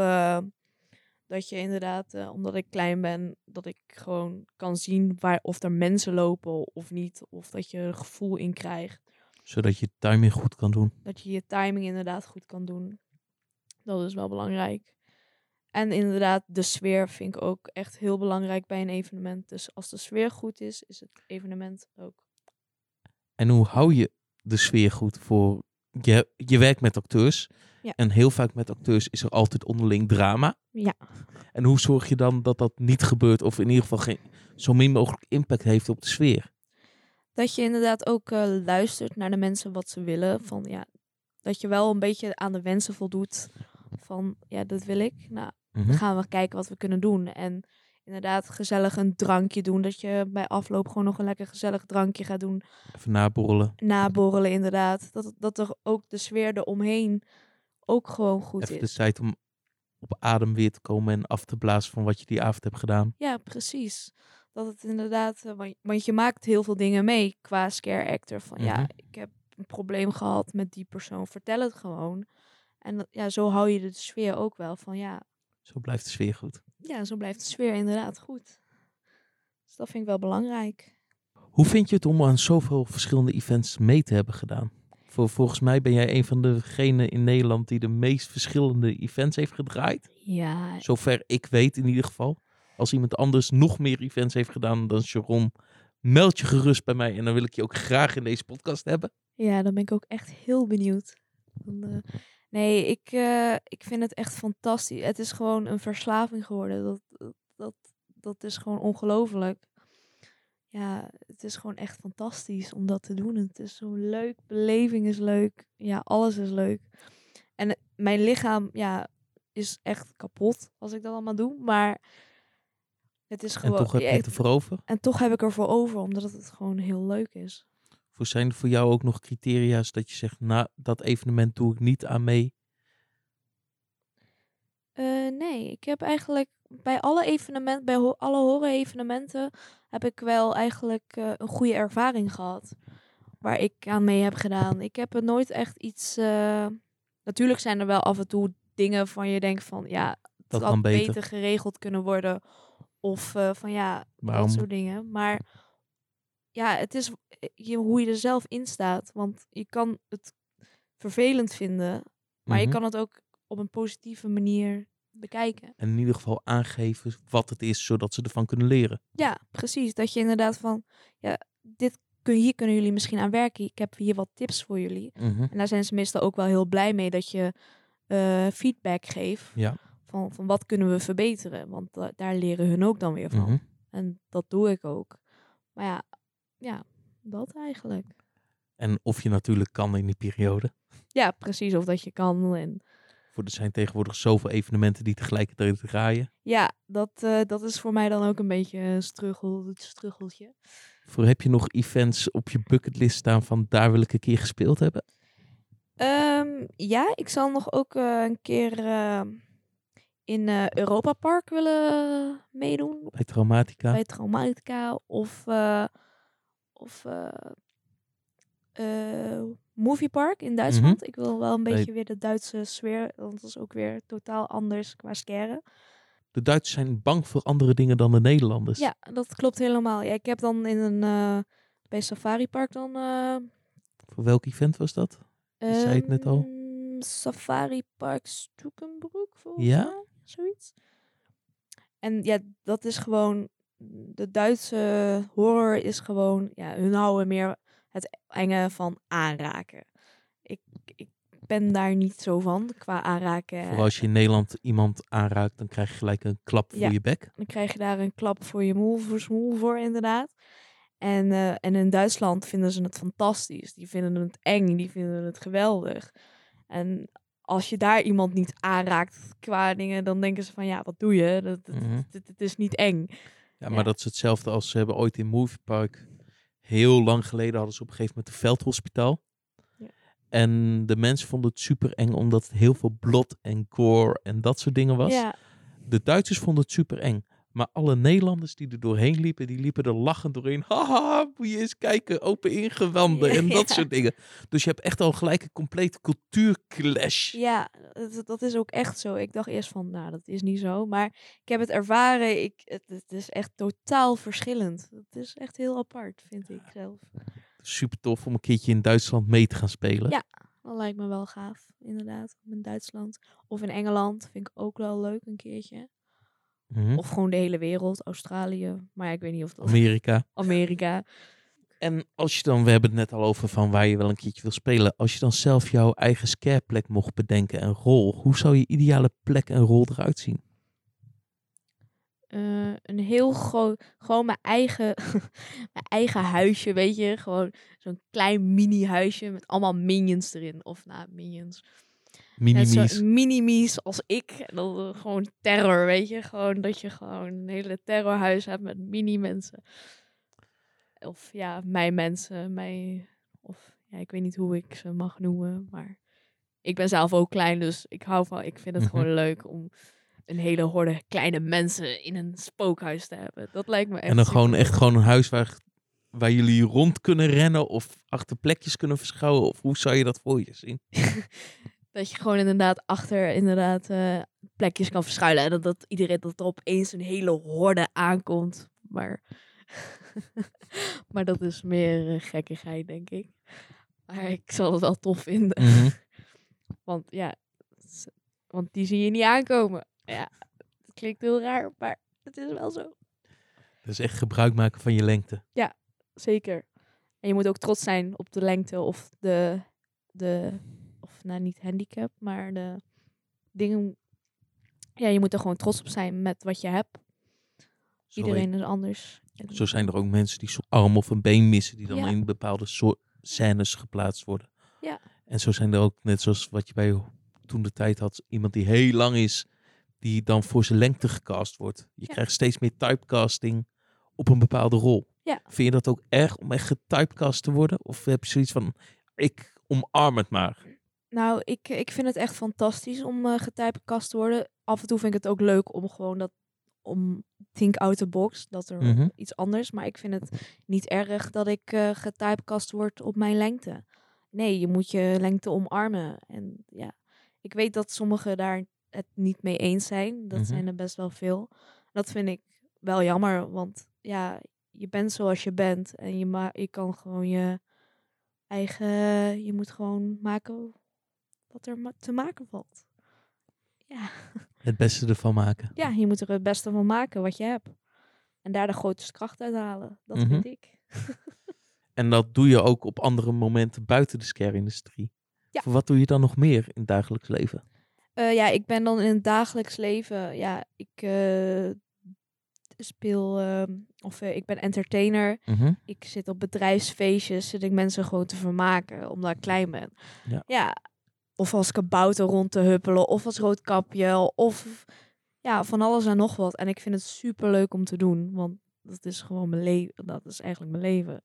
dat je inderdaad, eh, omdat ik klein ben, dat ik gewoon kan zien waar, of er mensen lopen of niet. Of dat je er gevoel in krijgt. Zodat je timing goed kan doen. Dat je je timing inderdaad goed kan doen. Dat is wel belangrijk. En inderdaad, de sfeer vind ik ook echt heel belangrijk bij een evenement. Dus als de sfeer goed is, is het evenement ook. En hoe hou je de sfeer goed voor... Je, je werkt met acteurs. Ja. En heel vaak met acteurs is er altijd onderling drama. Ja. En hoe zorg je dan dat dat niet gebeurt? Of in ieder geval geen, zo min mogelijk impact heeft op de sfeer? Dat je inderdaad ook eh, luistert naar de mensen wat ze willen. Van, ja, dat je wel een beetje aan de wensen voldoet. Van ja, dat wil ik. Nou, Mhm. dan gaan we kijken wat we kunnen doen. En inderdaad gezellig een drankje doen. Dat je bij afloop gewoon nog een lekker gezellig drankje gaat doen. Even naborrelen. naborrelen inderdaad. Dat, dat er ook de sfeer eromheen ook gewoon goed Even de is. tijd om op adem weer te komen en af te blazen van wat je die avond hebt gedaan. Ja, precies. Dat het inderdaad, eh, want, want je maakt heel veel dingen mee qua scare actor. Van ja, Mhm. ik heb een probleem gehad met die persoon, vertel het gewoon. En dat- ja, zo hou je de sfeer ook wel van ja, Zo blijft de sfeer goed. ja, zo blijft de sfeer inderdaad goed. Dus dat vind ik wel belangrijk. Hoe vind je het om aan zoveel verschillende events mee te hebben gedaan? Voor, volgens mij ben jij een van degenen in Nederland die de meest verschillende events heeft gedraaid. Ja, Zover ik weet in ieder geval. Als iemand anders nog meer events heeft gedaan dan Sharon, meld je gerust bij mij. En dan wil ik je ook graag in deze podcast hebben. Ja, dan ben ik ook echt heel benieuwd. Dan, eh, nee, ik, eh, ik vind het echt fantastisch. Het is gewoon een verslaving geworden. Dat, dat, dat is gewoon ongelooflijk. Ja, het is gewoon echt fantastisch om dat te doen. Het is zo leuk, beleving is leuk, ja, alles is leuk. En eh, mijn lichaam, ja, is echt kapot als ik dat allemaal doe, maar het is En gewoon... toch heb je het het- ervoor over? en toch heb ik ervoor over, omdat het gewoon heel leuk is. Voor zijn er voor jou ook nog criteria's dat je zegt, nou, dat evenement doe ik niet aan mee? Eh, nee, ik heb eigenlijk bij alle evenementen, bij alle horror-evenementen, heb ik wel eigenlijk eh, een goede ervaring gehad. Waar ik aan mee heb gedaan. Ik heb er nooit echt iets. eh, Natuurlijk zijn er wel af en toe dingen van je denkt van ja, het Dat had beter. beter geregeld kunnen worden. Of eh, van ja, Waarom? dat soort dingen. Maar ja, het is je, hoe je er zelf in staat. Want je kan het vervelend vinden, maar Mhm. je kan het ook op een positieve manier bekijken. En in ieder geval aangeven wat het is, zodat ze ervan kunnen leren. Ja, precies. Dat je inderdaad van, ja, dit kun, hier kunnen jullie misschien aan werken. Ik heb hier wat tips voor jullie. Mhm. En daar zijn ze meestal ook wel heel blij mee dat je eh, feedback geeft. Ja. Van, van wat kunnen we verbeteren. Want da- daar leren hun ook dan weer van. Mhm. En dat doe ik ook. Maar ja, ja, dat eigenlijk. En of je natuurlijk kan in die periode. Ja, precies. Of dat je kan. En Voor er zijn tegenwoordig zoveel evenementen die tegelijkertijd draaien. ja, dat, eh, dat is voor mij dan ook een beetje een struggel, het struggeltje. Voor heb je nog events op je bucketlist staan van daar wil ik een keer gespeeld hebben? Ehm, ja, ik zal nog ook eh, een keer eh, in Europa Park willen meedoen. Bij Traumatica. Bij Traumatica of, of eh, eh, Movie Park in Duitsland. Ik wil wel een beetje weer de Duitse sfeer, want dat is ook weer totaal anders qua scare. De Duitsers zijn bang voor andere dingen dan de Nederlanders. Ja, dat klopt helemaal. Ja, ik heb dan in een, eh, bij Safari Park dan... eh, Voor welk event was dat? Je zei het net al. Ehm, Safari Park Stoekenbroek, volgens Ja? mij. Zoiets. En ja, dat is gewoon... De Duitse horror is gewoon... Ja, hun houden meer het enge van aanraken. Ik, ik ben daar niet zo van, qua aanraken. Voor als je in Nederland iemand aanraakt, dan krijg je gelijk een klap voor Ja. je bek. Dan krijg je daar een klap voor je moel, voor smoel voor, inderdaad. En, eh, en in Duitsland vinden ze het fantastisch. Die vinden het eng, die vinden het geweldig. En als je daar iemand niet aanraakt qua dingen, dan denken ze van ja, wat doe je? Dat, dat, Mhm. is niet eng. Ja, maar Ja. dat is hetzelfde als ze hebben ooit in Movie Park. Heel lang geleden hadden ze op een gegeven moment een veldhospitaal. Ja. En de mensen vonden het super eng omdat het heel veel bloed en gore en dat soort dingen was. Ja, De Duitsers vonden het super eng. Maar alle Nederlanders die er doorheen liepen, die liepen er lachend doorheen. Haha, moet je eens kijken, open ingewanden en dat ja. soort dingen. Dus je hebt echt al gelijk een complete cultuurclash. ja dat, dat is ook echt zo. Ik dacht eerst van, nou, dat is niet zo. Maar ik heb het ervaren. Ik, het, het is echt totaal verschillend. Het is echt heel apart, vind ik zelf. Super tof om een keertje in Duitsland mee te gaan spelen. Ja. Dat lijkt me wel gaaf, inderdaad. In Duitsland. Of in Engeland vind ik ook wel leuk een keertje. Mhm. Of gewoon de hele wereld. Australië. Maar ja, ik weet niet of dat... Amerika. Amerika. En als je dan, we hebben het net al over van waar je wel een keertje wil spelen. Als je dan zelf jouw eigen scareplek mocht bedenken en rol. Hoe zou je ideale plek en rol eruit zien? Eh, een heel groot... Gewoon mijn eigen... mijn eigen huisje, weet je. Gewoon zo'n klein mini-huisje met allemaal minions erin. Of nou, minions. Minimies. mini-mies als ik. En dan eh, gewoon terror, weet je. Gewoon dat je gewoon een hele terrorhuis hebt met mini-mensen. Of ja, mijn mensen. Mijn, of ja, ik weet niet hoe ik ze mag noemen. Maar ik ben zelf ook klein, dus ik hou van... Ik vind het Mhm. gewoon leuk om een hele horde kleine mensen in een spookhuis te hebben. Dat lijkt me echt En dan gewoon echt gewoon een huis waar, waar jullie rond kunnen rennen of achter plekjes kunnen verschouwen. Of hoe zou je dat voor je zien? Dat je gewoon inderdaad achter inderdaad eh, plekjes kan verschuilen. En dat, dat iedereen dat er opeens een hele horde aankomt. Maar, maar dat is meer eh, gekkigheid, denk ik. Maar ik zal het wel tof vinden. Mhm. Want ja, want die zie je niet aankomen. Ja, het klinkt heel raar, maar het is wel zo. Dus echt gebruik maken van je lengte. Zeker. En je moet ook trots zijn op de lengte of de, de of nou niet handicap, maar de dingen. Ja, je moet er gewoon trots op zijn met wat je hebt. Zo Iedereen is anders. Zo zijn er ook mensen die zo'n arm of een been missen, die dan Ja. in bepaalde soort scènes geplaatst worden. Ja. En zo zijn er ook, net zoals wat je bij toen de tijd had, iemand die heel lang is, die dan voor zijn lengte gecast wordt. Je Ja. krijgt steeds meer typecasting op een bepaalde rol. Ja. Vind je dat ook erg om echt getypecast te worden? Of heb je zoiets van, ik omarm het maar? Nou, ik, ik vind het echt fantastisch om getypecast te worden. Af en toe vind ik het ook leuk om gewoon dat, om think out the box, dat er Mhm. iets anders. Maar ik vind het niet erg dat ik eh getypecast word op mijn lengte. Nee, je moet je lengte omarmen. En ja, ik weet dat sommigen daar het niet mee eens zijn. Dat Mhm. zijn er best wel veel. Dat vind ik wel jammer, want ja, je bent zoals je bent. En je, ma je kan gewoon je eigen, je moet gewoon maken wat er ma- te maken valt. Ja. Het beste ervan maken. ja, je moet er het beste van maken wat je hebt. En daar de grootste kracht uit halen. Dat Mhm. vind ik. En dat doe je ook op andere momenten buiten de scare-industrie. Ja. Voor Wat doe je dan nog meer in het dagelijks leven? Eh, ja, ik ben dan in het dagelijks leven. Ja, ik eh, speel. ehm, of eh, ik ben entertainer. Mhm. Ik zit op bedrijfsfeestjes. Zit ik mensen gewoon te vermaken. Omdat ik klein ben. Ja. Of als kabouter rond te huppelen. Of als roodkapje. Of ja, van alles en nog wat. En ik vind het super leuk om te doen. Want dat is gewoon mijn leven. Dat is eigenlijk mijn leven.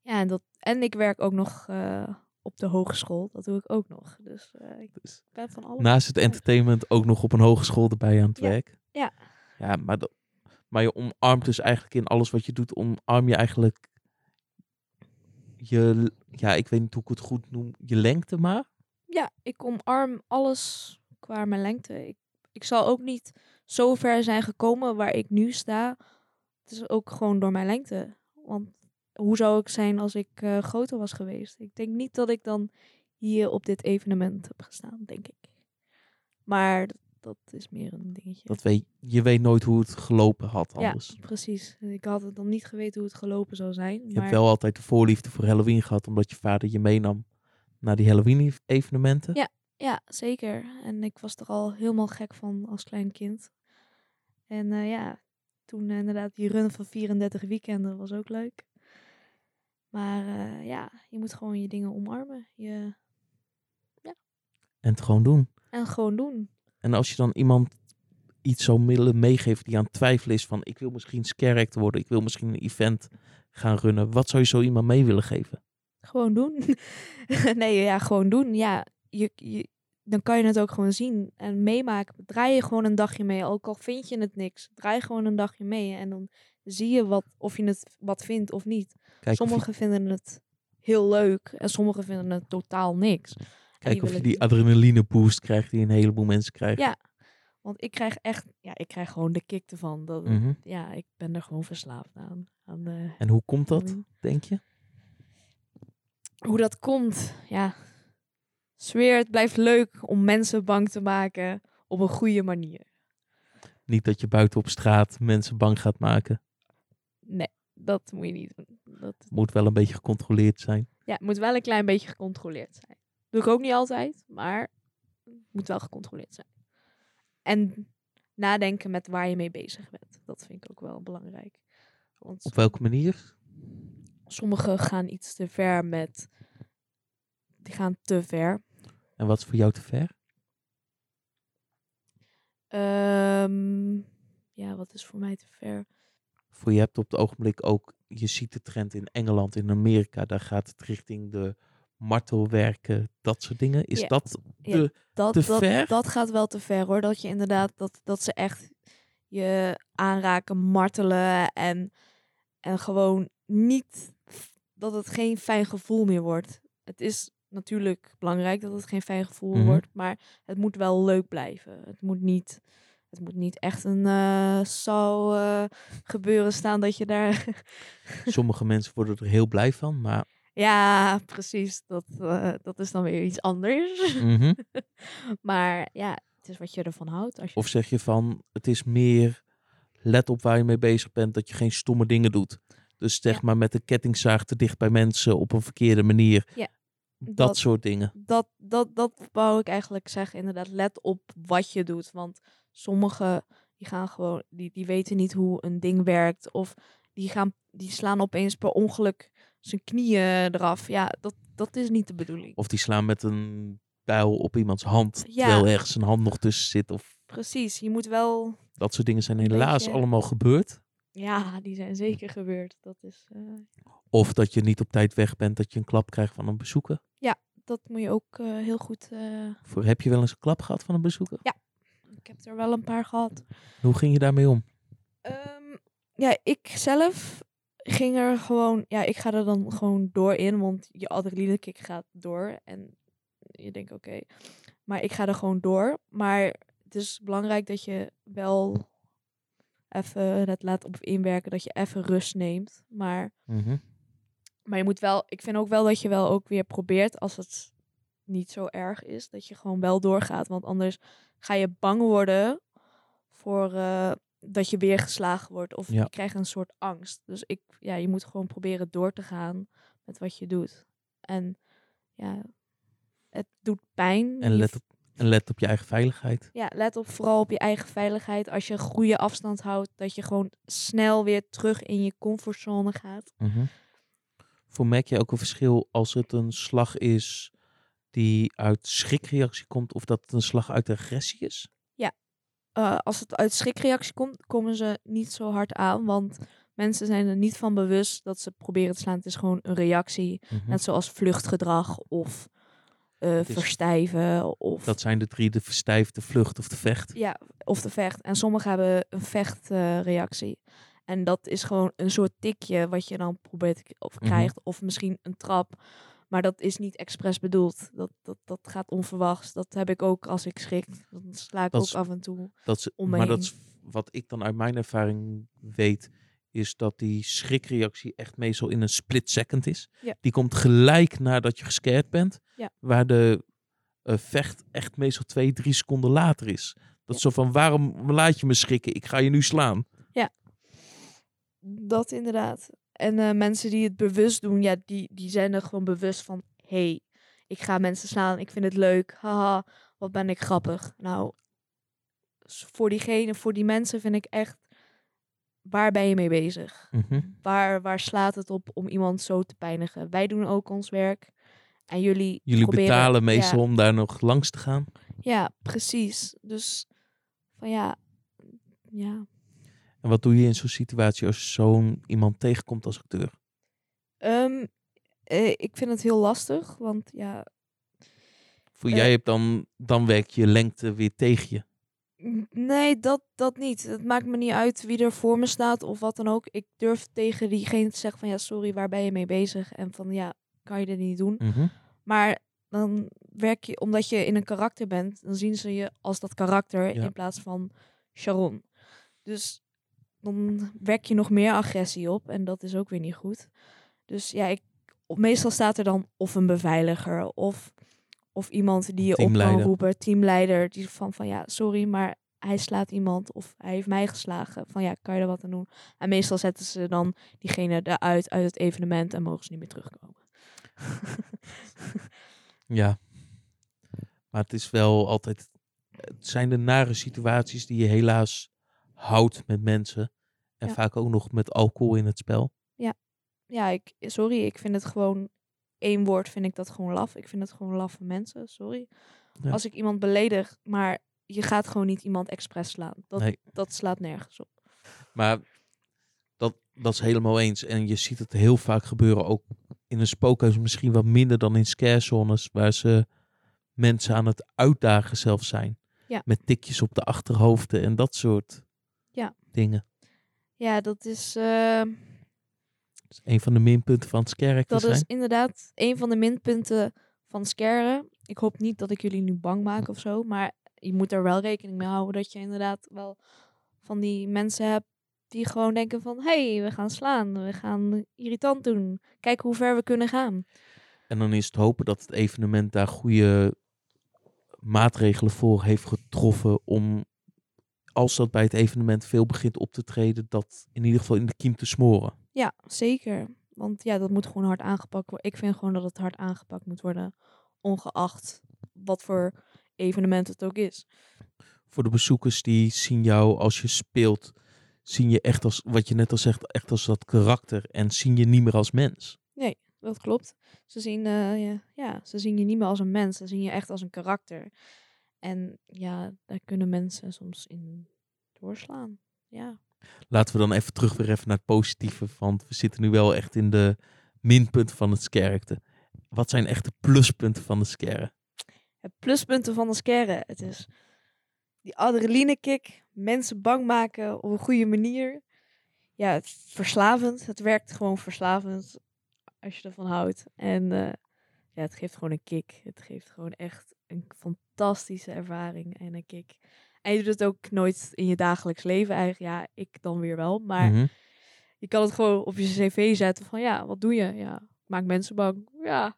Ja, en, dat, en ik werk ook nog eh, op de hogeschool. Dat doe ik ook nog. Dus eh, ik Dus ben van alles. naast het entertainment ook nog op een hogeschool erbij aan het Ja. werk. Ja. Ja, maar, dat, maar je omarmt dus eigenlijk in alles wat je doet, omarm je eigenlijk je, ja, ik weet niet hoe ik het goed noem, je lengte maar. Ja, ik omarm alles qua mijn lengte. Ik, ik zal ook niet zo ver zijn gekomen waar ik nu sta. Het is ook gewoon door mijn lengte. Want hoe zou ik zijn als ik eh, groter was geweest? Ik denk niet dat ik dan hier op dit evenement heb gestaan, denk ik. Maar dat, is meer een dingetje. Dat weet, je weet nooit hoe het gelopen had ja, anders. precies. Ik had het dan niet geweten hoe het gelopen zou zijn. Je maar hebt wel altijd de voorliefde voor Halloween gehad, omdat je vader je meenam naar die Halloween-evenementen. Ja. Ja, zeker. En ik was er al helemaal gek van als klein kind. En eh, ja, toen eh, inderdaad die run van 34 weekenden was ook leuk. Maar eh, ja, je moet gewoon je dingen omarmen. Je... En het gewoon doen. En gewoon doen. En als je dan iemand iets zou willen meegeven die aan het twijfelen is van ik wil misschien scare actor worden, ik wil misschien een event gaan runnen. Wat zou je zo iemand mee willen geven? Gewoon doen. nee, ja, gewoon doen. Ja, je, je, dan kan je het ook gewoon zien en meemaken. Draai je gewoon een dagje mee, ook al vind je het niks. Draai gewoon een dagje mee en dan zie je wat, of je het wat vindt of niet. Kijk Sommigen vinden het heel leuk en sommigen vinden het totaal niks. Kijk die of je die adrenaline boost krijgt die een heleboel mensen krijgen. Ja, Want ik krijg echt, ja, ik krijg gewoon de kick ervan. Dat, Mhm. Ja, ik ben er gewoon verslaafd aan. aan de En hoe komt dat, denk je? Hoe dat komt, ja. Zweer, het blijft leuk om mensen bang te maken op een goede manier. Niet dat je buiten op straat mensen bang gaat maken. Nee, dat moet je niet doen. Dat, Moet wel een beetje gecontroleerd zijn. ja, het moet wel een klein beetje gecontroleerd zijn. Doe ik ook niet altijd, maar het moet wel gecontroleerd zijn. En nadenken met waar je mee bezig bent. Dat vind ik ook wel belangrijk. Want Op welke manier? sommigen gaan iets te ver met... Die gaan te ver. En wat is voor jou te ver? Ehm, ja, wat is voor mij te ver? Voor je hebt op het ogenblik ook, je ziet de trend in Engeland, in Amerika, daar gaat het richting de martelwerken, dat soort dingen. Is Ja. dat Ja, Dat, Te dat, ver? dat gaat wel te ver hoor. Dat je inderdaad, dat, dat ze echt je aanraken, martelen en, en gewoon niet, dat het geen fijn gevoel meer wordt. Het is natuurlijk belangrijk dat het geen fijn gevoel Mhm. wordt, maar het moet wel leuk blijven. Het moet niet, het moet niet echt een eh zou eh, gebeuren staan dat je daar sommige mensen worden er heel blij van, maar Ja, precies. Dat, eh, dat is dan weer iets anders. mhm. maar ja, het is wat je ervan houdt. Als je... of zeg je van, het is meer, let op waar je mee bezig bent, dat je geen stomme dingen doet. Dus zeg Ja. maar met de kettingzaag te dicht bij mensen op een verkeerde manier. Ja, dat, dat- soort dingen. dat, dat, dat wou ik eigenlijk zeggen. Inderdaad, let op wat je doet. Want sommige, die gaan gewoon, die, die weten niet hoe een ding werkt. Of die, gaan, die slaan opeens per ongeluk zijn knieën eraf. Ja, dat, dat is niet de bedoeling. Of die slaan met een pijl op iemands hand, Ja. terwijl ergens een hand nog tussen zit. Of Precies, je moet wel... dat soort dingen zijn helaas beetje- allemaal gebeurd. Ja, die zijn zeker gebeurd. Dat is... eh, Of dat je niet op tijd weg bent, dat je een klap krijgt van een bezoeker. dat moet je ook eh, heel goed... eh, Voor, heb je wel eens een klap gehad van een bezoeker? ik heb er wel een paar gehad. Hoe ging je daarmee om? Ehm, ja, ik zelf ging er gewoon... Ja, ik ga er dan gewoon door in, want je adrenalinekick gaat door. En je denkt, oké. Maar ik ga er gewoon door. Maar het is belangrijk dat je wel even het laat op inwerken. Dat je even rust neemt. Maar, Mhm. maar je moet wel... Ik vind ook wel dat je wel ook weer probeert als het niet zo erg is. Dat je gewoon wel doorgaat. Want anders ga je bang worden voor eh, dat je weer geslagen wordt. Of Ja. je krijgt een soort angst. Dus ik, ja, je moet gewoon proberen door te gaan met wat je doet. En ja, het doet pijn. En let op, en let op je eigen veiligheid. ja, let op vooral op je eigen veiligheid. Als je een goede afstand houdt, dat je gewoon snel weer terug in je comfortzone gaat. Mhm. Voor merk je ook een verschil als het een slag is die uit schrikreactie komt of dat het een slag uit agressie is? Eh, als het uit schrikreactie komt, komen ze niet zo hard aan. Want mensen zijn er niet van bewust dat ze proberen te slaan. Het is gewoon een reactie. Mhm. Net zoals vluchtgedrag of eh, is- verstijven of, Dat zijn de drie, de verstijf, de vlucht of de vecht. ja, of de vecht. En sommigen hebben een vechtreactie. en dat is gewoon een soort tikje wat je dan probeert of Mhm. krijgt. Of misschien een trap. Maar dat is niet expres bedoeld. Dat, dat, dat gaat onverwachts. Dat heb ik ook als ik schrik. Dan sla ik Dat ook is- af en toe. Dat is, om me maar dat is wat ik dan uit mijn ervaring weet, is dat die schrikreactie echt meestal in een split second is. Ja. Die komt gelijk nadat je gescared bent. Ja. Waar de eh, vecht echt meestal twee, drie seconden later is. Dat is zo van, waarom laat je me schrikken? Ik ga je nu slaan. Dat inderdaad. En eh, mensen die het bewust doen, ja, die, die zijn er gewoon bewust van... hey, ik ga mensen slaan, ik vind het leuk. Haha, wat ben ik grappig. Nou, voor diegene, voor die mensen vind ik echt... Waar ben je mee bezig? Mhm. Waar, waar slaat het op om iemand zo te pijnigen? Wij doen ook ons werk. En jullie Jullie proberen- betalen ja, meestal om daar nog langs te gaan. Ja, precies. Dus van ja... Ja, En wat doe je in zo'n situatie als zo'n iemand tegenkomt als acteur? Ehm, eh, ik vind het heel lastig, want ja, Voor Eh. jij hebt dan, dan werkt je lengte weer tegen je. Nee, dat, dat niet. Het maakt me niet uit wie er voor me staat of wat dan ook. Ik durf tegen diegene te zeggen van ja, sorry, waar ben je mee bezig? En van ja, kan je dit niet doen? Mhm. Maar dan werk je, omdat je in een karakter bent, dan zien ze je als dat karakter Ja. in plaats van Sharon. Dus dan werk je nog meer agressie op en dat is ook weer niet goed. Dus ja, ik, meestal staat er dan of een beveiliger of, of iemand die je op kan Teamleider. roepen, teamleider, die van van ja, sorry, maar hij slaat iemand of hij heeft mij geslagen. Van ja, kan je er wat aan doen? En meestal zetten ze dan diegene eruit uit het evenement en mogen ze niet meer terugkomen. Ja. Maar het is wel altijd. Het zijn de nare situaties die je helaas houdt met mensen. En Ja. vaak ook nog met alcohol in het spel. ja, ik, sorry, ik vind het gewoon één woord vind ik dat gewoon laf. Ik vind het gewoon laffe mensen, sorry. Ja. Als ik iemand beledig, maar je gaat gewoon niet iemand expres slaan. Dat, Nee. dat slaat nergens op. Maar dat, dat is helemaal eens. En je ziet het heel vaak gebeuren. Ook in een spookhuis misschien wat minder dan in scarezones. Waar ze mensen aan het uitdagen zelf zijn. Ja. Met tikjes op de achterhoofden en dat soort Ja. Dingen. Ja, dat is, eh, Dat is een van de minpunten van scare dat zijn. is inderdaad een van de minpunten van scaren. Ik hoop niet dat ik jullie nu bang maak of zo, maar je moet er wel rekening mee houden dat je inderdaad wel van die mensen hebt die gewoon denken van, hé, hey, we gaan slaan, we gaan irritant doen, kijk hoe ver we kunnen gaan. En dan is het hopen dat het evenement daar goede maatregelen voor heeft getroffen om, als dat bij het evenement veel begint op te treden, dat in ieder geval in de kiem te smoren. Ja, zeker. Want ja, dat moet gewoon hard aangepakt worden. Ik vind gewoon dat het hard aangepakt moet worden, ongeacht wat voor evenement het ook is. voor de bezoekers die zien jou als je speelt, zien je echt als, wat je net al zegt, echt als dat karakter en zien je niet meer als mens. Dat klopt. Ze zien, eh, ja, ja, ze zien je niet meer als een mens. Ze zien je echt als een karakter. En ja, daar kunnen mensen soms in doorslaan. Ja. Laten we dan even terug weer even naar het positieve, want we zitten nu wel echt in de minpunten van het skerkte. Wat zijn echt de pluspunten van de skerre? Het pluspunten van de scare. Het is die adrenaline kick. Mensen bang maken op een goede manier. Ja, het verslavend. Het werkt gewoon verslavend als je ervan houdt. En eh, ja, het geeft gewoon een kick. Het geeft gewoon echt een fantastische ervaring en een kick. En je doet het ook nooit in je dagelijks leven eigenlijk. Ja, ik dan weer wel. Maar Mhm. je kan het gewoon op je cv zetten van ja, wat doe je? Ja, ik maak mensen bang. Ja,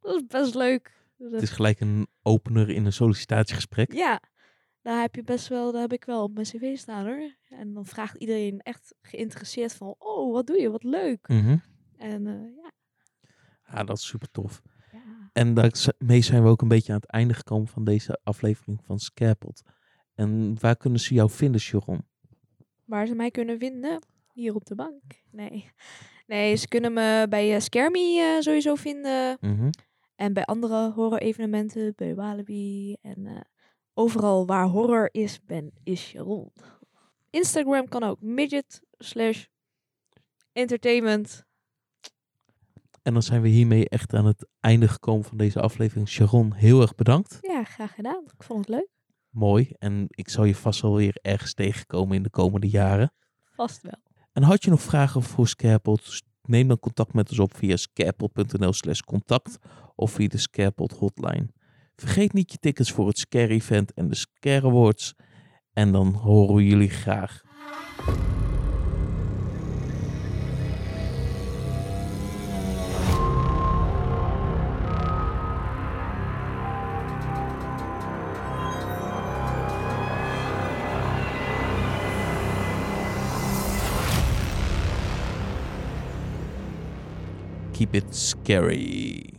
dat is best leuk. Het is gelijk een opener in een sollicitatiegesprek. ja, daar heb je best wel, daar heb ik wel op mijn cv staan hoor. En dan vraagt iedereen echt geïnteresseerd van, oh, wat doe je? Wat leuk. Mhm. En eh, ja, Ja, dat is super tof. En daarmee zijn we ook een beetje aan het einde gekomen van deze aflevering van Scarepot. En waar kunnen ze jou vinden, Sharon? waar ze mij kunnen vinden, hier op de bank. Nee, nee ze kunnen me bij uh, Scare Me eh, sowieso vinden. Mhm. En bij andere horror-evenementen, bij Walibi. En eh, overal waar horror is, ben is Sharon. Instagram kan ook midget slash entertainment. En dan zijn we hiermee echt aan het einde gekomen van deze aflevering. Sharon, heel erg bedankt. Ja, graag gedaan. Ik vond het leuk. Mooi. En ik zal je vast wel weer ergens tegenkomen in de komende jaren. Vast wel. En had je nog vragen voor Scarepot? Neem dan contact met ons op via scarepot.nl slash contact of via de Scarepot hotline. Vergeet niet je tickets voor het Scare Event en de Scare Awards. En dan horen we jullie graag. Keep it scary.